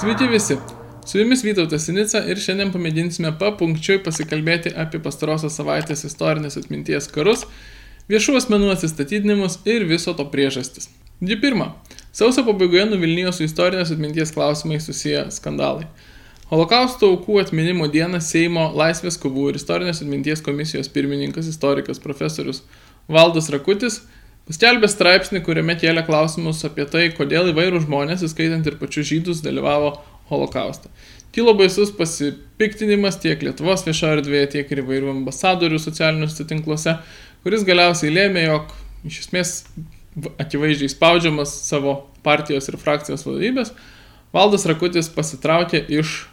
Sveiki visi. Su jumis Vytautas Sinica ir šiandien pamėginsime papunkčiui pasikalbėti apie pastarosios savaitės istorinės atminties karus, viešų asmenų atsistatydinimus ir viso to priežastis. Dži pirma, sausio pabaigoje nuvilnijo su istorinės atminties klausimais susiję skandalai. Holokausto aukų atminimo dieną Seimo Laisvės kovų ir istorinės atminties komisijos pirmininkas istorikas profesorius Valdas Rakutis paskelbė straipsnį, kuriame kėlė klausimus apie tai, kodėl įvairių žmonės, įskaitant ir pačius žydus, dalyvavo holokaustą. Kilo baisus pasipiktinimas tiek Lietuvos viešoje erdvėje, tiek ir įvairių ambasadorių socialiniuose tinkluose, kuris galiausiai lėmė, jog iš esmės akivaizdžiai spaudžiamas savo partijos ir frakcijos vadovybės, Valdas Rakutis pasitraukė iš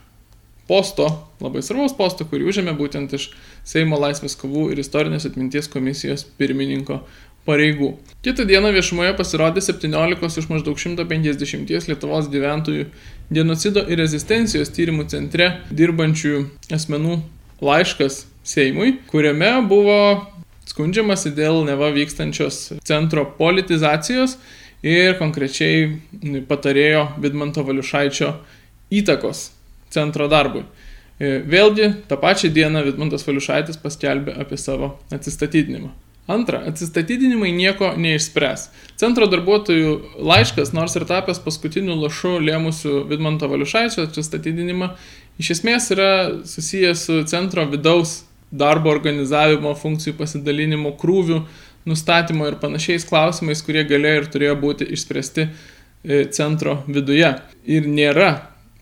posto, labai svarbaus posto, kurį užėmė būtent iš Seimo laisvės kovų ir istorinės atminties komisijos pirmininko pareigų. Kitą dieną viešumoje pasirodė 17 iš maždaug 150 Lietuvos gyventojų genocido ir rezistencijos tyrimų centre dirbančių asmenų laiškas Seimui, kuriame buvo skundžiamasi dėl neva vykstančios centro politizacijos ir konkrečiai patarėjo Vidmanto Valiušaičio įtakos centro darbui. Vėlgi, tą pačią dieną Vidmantas Valiušaitis paskelbė apie savo atsistatydinimą. Antra, atsistatydinimai nieko neišspręs. Centro darbuotojų laiškas, nors ir tapęs paskutiniu lašu lėmusiu Vidmanto Valiušaičio atsistatydinimą, iš esmės yra susijęs su centro vidaus darbo organizavimo, funkcijų pasidalinimo, krūvių nustatymo ir panašiais klausimais, kurie galėjo ir turėjo būti išspręsti e, centro viduje. Ir nėra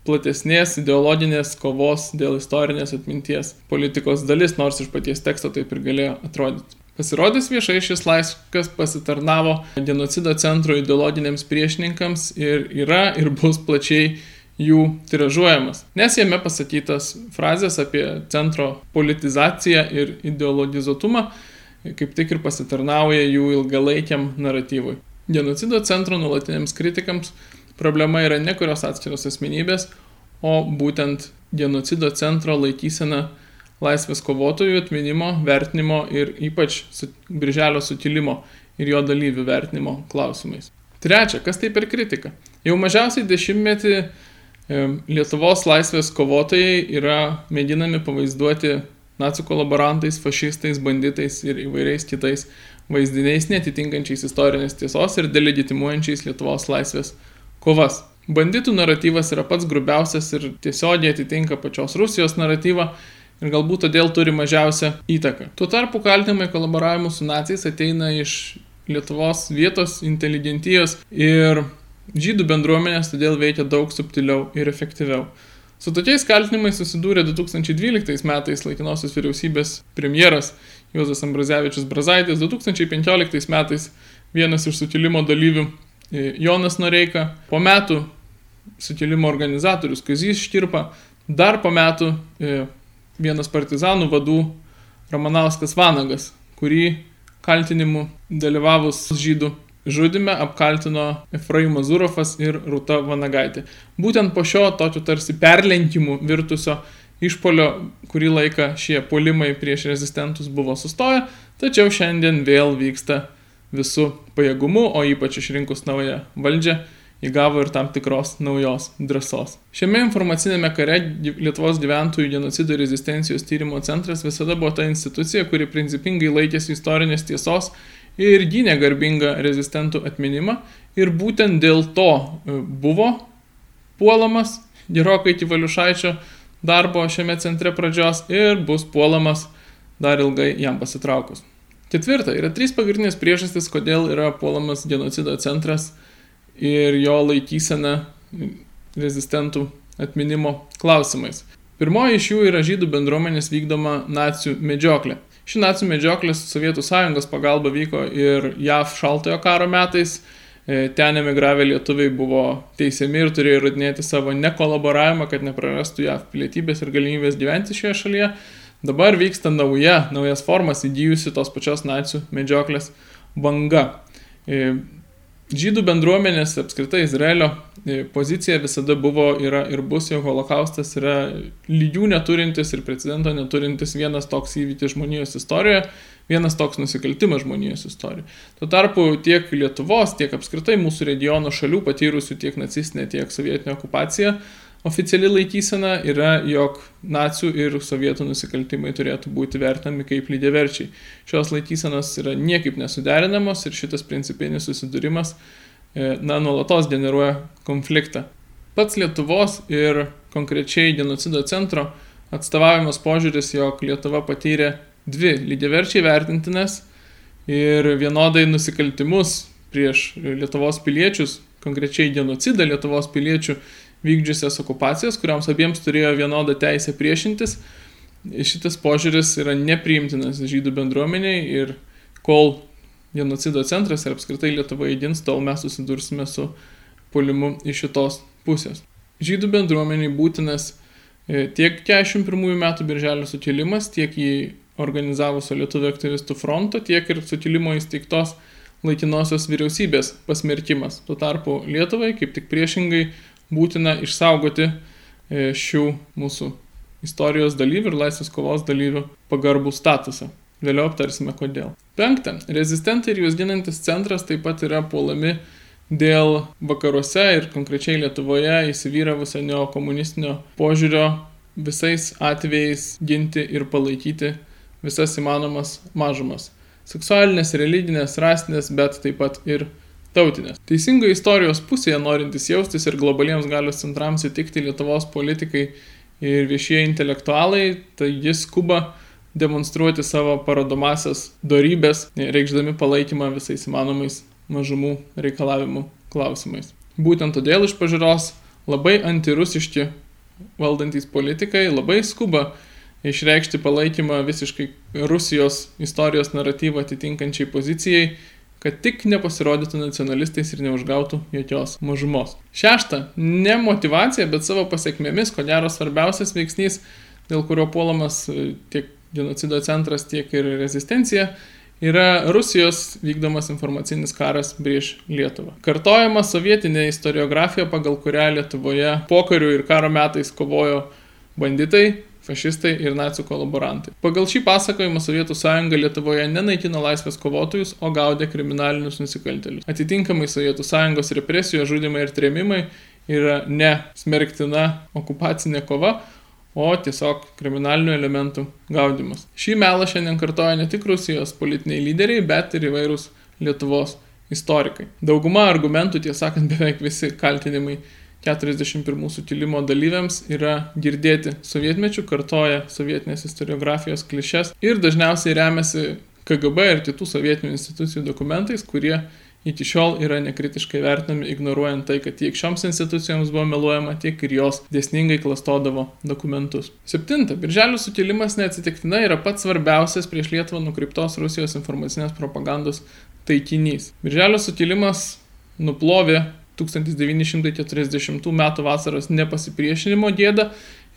platesnės ideologinės kovos dėl istorinės atminties politikos dalis, nors iš paties teksto taip ir galėjo atrodyti. Pasirodęs viešai šis laiškas pasitarnavo genocido centro ideologiniams priešininkams ir yra ir bus plačiai jų tiražuojamas, nes jame pasakytas frazės apie centro politizaciją ir ideologizuotumą kaip tik ir pasitarnauja jų ilgalaikiam naratyvui. Genocido centro nuolatiniams kritikams problema yra ne kurios atskiros asmenybės, o būtent genocido centro laikysena laisvės kovotojų atminimo, vertinimo ir ypač su, birželio sutilimo ir jo dalyvių vertinimo klausimais. Trečia, kas tai per kritika? Jau mažiausiai dešimtmetį Lietuvos laisvės kovotojai yra mėginami pavaizduoti nacijų kolaborantais, fašistais, banditais ir įvairiais kitais vaizdiniais netitinkančiais istorinės tiesos ir delegitimuojančiais Lietuvos laisvės kovas. Banditų naratyvas yra pats grubiausias ir tiesiogiai atitinka pačios Rusijos naratyvą ir galbūt todėl turi mažiausią įtaką. Tuo tarpu kaltinimai kolaboravimu su nacijais ateina iš Lietuvos vietos inteligentijos ir žydų bendruomenės todėl veikia daug subtiliau ir efektyviau. Su tokiais kaltinimais susidūrė 2012 metais laikinosios vyriausybės premjeras Juozas Ambrazevičius Brazaitis, 2015 metais vienas iš sukilimo dalyvių e, Jonas Noreika, po metų sukilimo organizatorius Kazys Štirpa, dar po metų e, vienas partizanų vadų Ramanauskas Vanagas, kurį kaltinimu dalyvavus žydų žudime apkaltino Efraimas Zurofas ir Rūta Vanagaitė. Būtent po šio tokio tarsi perlenkimų virtusio išpolio kurį laiką šie polimai prieš rezistentus buvo sustoję, tačiau šiandien vėl vyksta visų pajėgumu, o ypač išrinkus naują valdžią įgavo ir tam tikros naujos drąsos. Šiame informacinėme kare Lietuvos gyventojų genocido rezistencijos tyrimo centras visada buvo ta institucija, kuri principingai laikėsi istorinės tiesos ir gynė garbingą rezistentų atminimą ir būtent dėl to e, buvo puolamas gerokai iki Valiušaičio darbo šiame centre pradžios ir bus puolamas dar ilgai jam pasitraukus. Ketvirta, yra trys pagrindinės priežastys, kodėl yra puolamas genocido centras ir jo laikysena rezistentų atminimo klausimais. Pirmoji iš jų yra žydų bendruomenės vykdoma nacijų medžioklė. Ši nacijų medžioklė su Sovietų sąjungos pagalba vyko ir JAV šaltojo karo metais. E, ten emigravę lietuviai buvo teisiami ir turėjo įrodinėti savo nekolaboravimą, kad neprarastų JAV pilietybės ir galimybės gyventi šioje šalyje. Dabar vyksta nauja, naujas formas įgyjusi tos pačios nacijų medžioklės banga. Žydų bendruomenės, apskritai Izraelio e, pozicija visada buvo yra ir bus, jog holokaustas yra lygių neturintis ir precedento neturintis vienas toks įvykis žmonijos istorijoje, vienas toks nusikaltimas žmonijos istorijoje. Tuo tarpu tiek Lietuvos, tiek apskritai mūsų regiono šalių patyrusių tiek nacistinę, tiek sovietinę okupaciją Oficiali laikysena yra, jog nacijų ir sovietų nusikaltimai turėtų būti vertinami kaip lygiaverčiai. Šios laikysenos yra niekaip nesuderinamos ir šitas principinis susidūrimas, e, na, nuolatos generuoja konfliktą. Pats Lietuvos ir konkrečiai genocido centro atstovavimas požiūris, jog Lietuva patyrė dvi lygiaverčiai vertintinas ir vienodai nusikaltimus prieš Lietuvos piliečius, konkrečiai genocidą Lietuvos piliečių vykdžiusias okupacijas, kuriams abiems turėjo vienodą teisę priešintis. Šitas požiūris yra nepriimtinas žydų bendruomeniai ir kol genocido centras ir apskritai Lietuva įdins, tol mes susidursime su puolimu iš šitos pusės. Žydų bendruomeniai būtinas e, tiek 41 metų birželio sukilimas, tiek jį organizavusio Lietuvų aktyvistų fronto, tiek ir sukilimo įsteigtos laikinosios vyriausybės pasmerkimas. Tuo tarpu Lietuvai, kaip tik priešingai, būtina išsaugoti e, šių mūsų istorijos dalyvių ir laisvės kovos dalyvių pagarbų statusą. Vėliau aptarsime kodėl. Penkta. Rezistentai ir juos ginantis centras taip pat yra puolami dėl vakaruose ir konkrečiai Lietuvoje įsivyravusio neokomunistinio požiūrio visais atvejais ginti ir palaikyti visas įmanomas mažumas. Seksualinės, religinės, rasinės, bet taip pat ir tautinės. Teisingai istorijos pusėje norintys jaustis ir globaliems galios centrams įtikti Lietuvos politikai ir viešieji intelektualai, tai jis skuba demonstruoti savo parodomasias darybės, reikšdami palaikymą visais įmanomais mažumų reikalavimų klausimais. Būtent todėl iš pažiūros labai antirusiški valdantys politikai labai skuba išreikšti palaikymą visiškai Rusijos istorijos naratyvą atitinkančiai pozicijai kad tik nepasirodytų nacionalistais ir neužgautų jokios mažumos. Šešta, ne motivacija, bet savo pasiekmėmis, ko gero svarbiausias veiksnys, dėl kurio puolamas e, tiek genocido centras, tiek ir rezistencija, yra Rusijos vykdomas informacinis karas prieš Lietuvą. Kartojama sovietinė istoriografija, pagal kurią Lietuvoje pokarių ir karo metais kovojo banditai, fašistai ir nacių kolaborantai. Pagal šį pasakojimą Sovietų sąjunga Lietuvoje nenaikino laisvės kovotojus, o gaudė kriminalinius nusikaltelius. Atitinkamai Sovietų sąjungos represijos, žudimai ir trėmimai yra ne smerktina okupacinė kova, o tiesiog kriminalinių elementų gaudimas. Šį melą šiandien kartoja ne tik Rusijos politiniai lyderiai, bet ir įvairūs Lietuvos istorikai. Dauguma argumentų, tiesą sakant, beveik visi kaltinimai 41 sukilimo dalyviams yra girdėti sovietmečių, kartoja sovietinės istoriografijos klišes ir dažniausiai remiasi KGB ir kitų sovietinių institucijų dokumentais, kurie iki šiol yra nekritiškai vertinami, ignoruojant tai, kad tiek šioms institucijoms buvo meluojama, tiek ir jos dėsningai klastodavo dokumentus. Septinta. Birželio sukilimas neatsitiktinai yra pats svarbiausias prieš Lietuvą nukreiptos Rusijos informacinės propagandos taikinys. Birželio sukilimas nuplovė 1940 m. vasaros nepasipriešinimo gėdą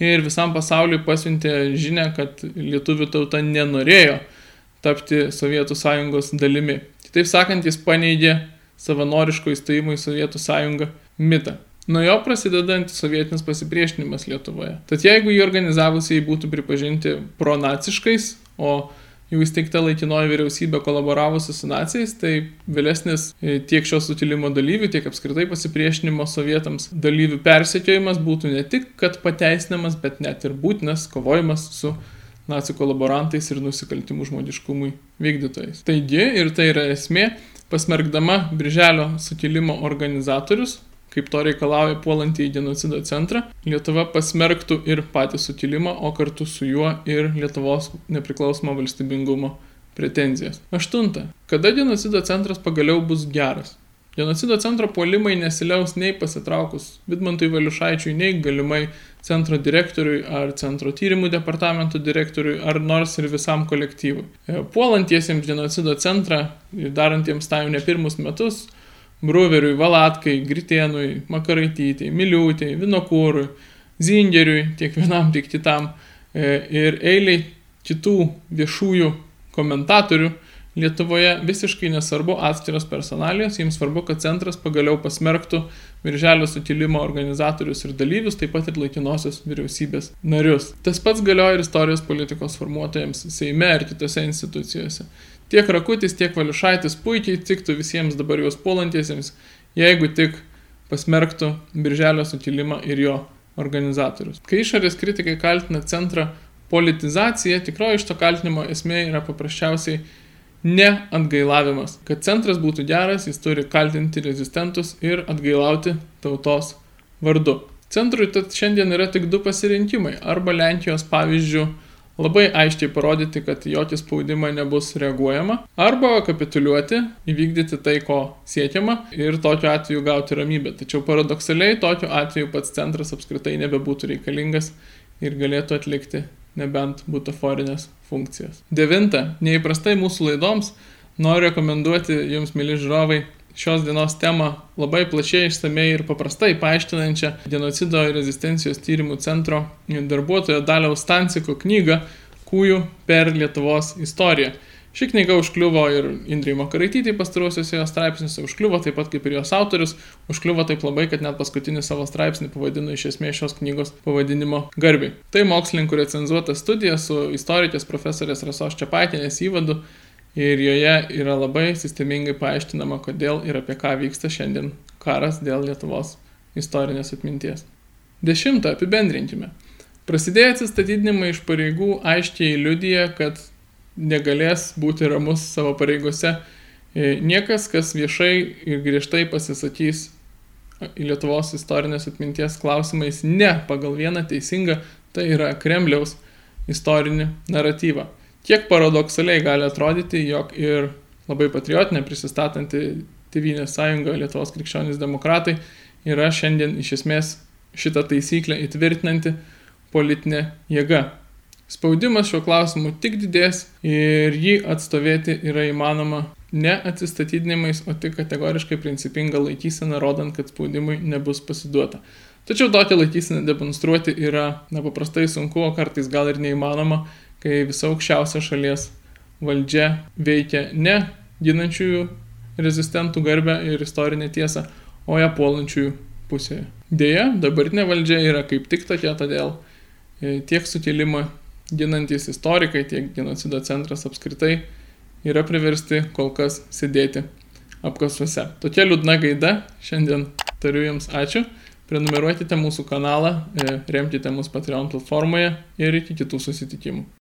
ir visam pasauliu pasiuntė žinę, kad lietuvių tauta nenorėjo tapti Sovietų sąjungos dalimi. Kitaip sakant, jis paneigė savanoriško įstojimo į Sovietų sąjungą mitą. Nuo jo prasideda antisovietinis pasipriešinimas Lietuvoje. Tad jeigu jį organizavusiai būtų pripažinti pronaciškais, o jau įsteigta laikinoji vyriausybė kolaboravusi su nacijais, tai vėlesnis e, tiek šios sutilimo dalyvių, tiek apskritai pasipriešinimo sovietams dalyvių persekiojimas būtų ne tik, kad pateisinamas, bet net ir būtinas kovojimas su nacijų kolaborantais ir nusikaltimų žmodiškumui vykdytojais. Taigi, ir tai yra esmė, pasmergdama Birželio sukilimo organizatorius, kaip to reikalauja puolantį į genocido centrą, Lietuva pasmerktų ir patį sukilimą, o kartu su juo ir Lietuvos nepriklausomo valstybingumo pretenzijas. Aštunta. Kada genocido centras pagaliau bus geras? Genocido centro puolimai nesiliaus nei pasitraukus Vidmantui Valiušaičiui, nei galimai centro direktoriui ar centro tyrimų departamento direktoriui ar nors ir visam kolektyvui. Puolantiesiems genocido centrą ir darantiems tą jau ne pirmus metus, Bruveriui, Valatkai, Gritėnui, Makaraitytei, Miliūtei, Vinokūrui, Zingeriui, tiek vienam, tiek kitam e, ir eiliai kitų viešųjų komentatorių Lietuvoje visiškai nesvarbu atskiros personalijos, jiems svarbu, kad centras pagaliau pasmerktų Virželio sutilimo organizatorius ir dalyvius, taip pat ir laikinosios vyriausybės narius. Tas pats galioja ir istorijos politikos formuotojams Seime ir kitose institucijose. Tiek Rakutis, tiek Valiušaitis puikiai tiktų visiems dabar juos puolantiesiems, jeigu tik pasmerktų Birželio sukilimą ir jo organizatorius. Kai išorės kritikai kaltina centrą politizacija, tikroji iš to kaltinimo esmė yra paprasčiausiai ne atgailavimas. Kad centras būtų geras, jis turi kaltinti rezistentus ir atgailauti tautos vardu. Centrui tad šiandien yra tik du pasirinkimai. Arba Lenkijos pavyzdžių labai aiškiai parodyti, kad jokį spaudimą nebus reaguojama, arba kapituliuoti, įvykdyti tai, ko siekiama ir tokiu atveju gauti ramybę. Tačiau paradoksaliai tokiu atveju pats centras apskritai nebebūtų reikalingas ir galėtų atlikti nebent butaforinės funkcijas. Devinta, neįprastai mūsų laidoms noriu rekomenduoti jums, mėly žiūrovai, šios dienos temą labai plačiai, išsamei ir paprastai paaiškinančią genocido ir rezistencijos tyrimų centro darbuotojo Daliaus Stanciko knygą Kūjų per Lietuvos istoriją. Ši knyga užkliuvo ir Indrai Makaraitytį pastaruosiuose jos straipsniuose, užkliuvo taip pat kaip ir jos autorius, užkliuvo taip labai, kad net paskutinį savo straipsnį pavadino iš esmės šios knygos pavadinimo garbiai. Tai mokslininkų recenzuota studija su istorikės profesorės Rasos Čiapaitinės įvadu ir joje yra labai sistemingai paaiškinama, kodėl ir apie ką vyksta šiandien karas dėl Lietuvos istorinės atminties. Dešimtą apibendrinkime. Prasidėję atsistatydinimai iš pareigų aiškiai liudyja, kad negalės būti ramus savo pareigose e, niekas, kas viešai ir griežtai pasisakys Lietuvos istorinės atminties klausimais ne pagal vieną teisingą, tai yra Kremliaus istorinį naratyvą. Kiek paradoksaliai gali atrodyti, jog ir labai patriotinė prisistatanti Tevinės sąjunga Lietuvos krikščionys demokratai yra šiandien iš esmės šitą taisyklę įtvirtinanti politinė jėga. Spaudimas šiuo klausimu tik didės ir jį atstovėti yra įmanoma ne atsistatydinimais, o tik kategoriškai principinga laikysena, rodant, kad spaudimui nebus pasiduota. Tačiau tokią laikyseną demonstruoti yra nepaprastai sunku, o kartais gal ir neįmanoma, kai visa aukščiausia šalies valdžia veikia ne ginančiųjų rezistentų garbę ir istorinę tiesą, o ją puolančiųjų pusėje. Deja, dabartinė valdžia yra kaip tik tokia, todėl e, tiek sukilimą ginantys istorikai, tiek genocido centras apskritai yra priversti kol kas sėdėti apkasuose. Tokia liūdna gaida, šiandien tariu Jums ačiū, prenumeruokite mūsų kanalą, e, remkite mus Patreon platformoje ir iki kitų susitikimų.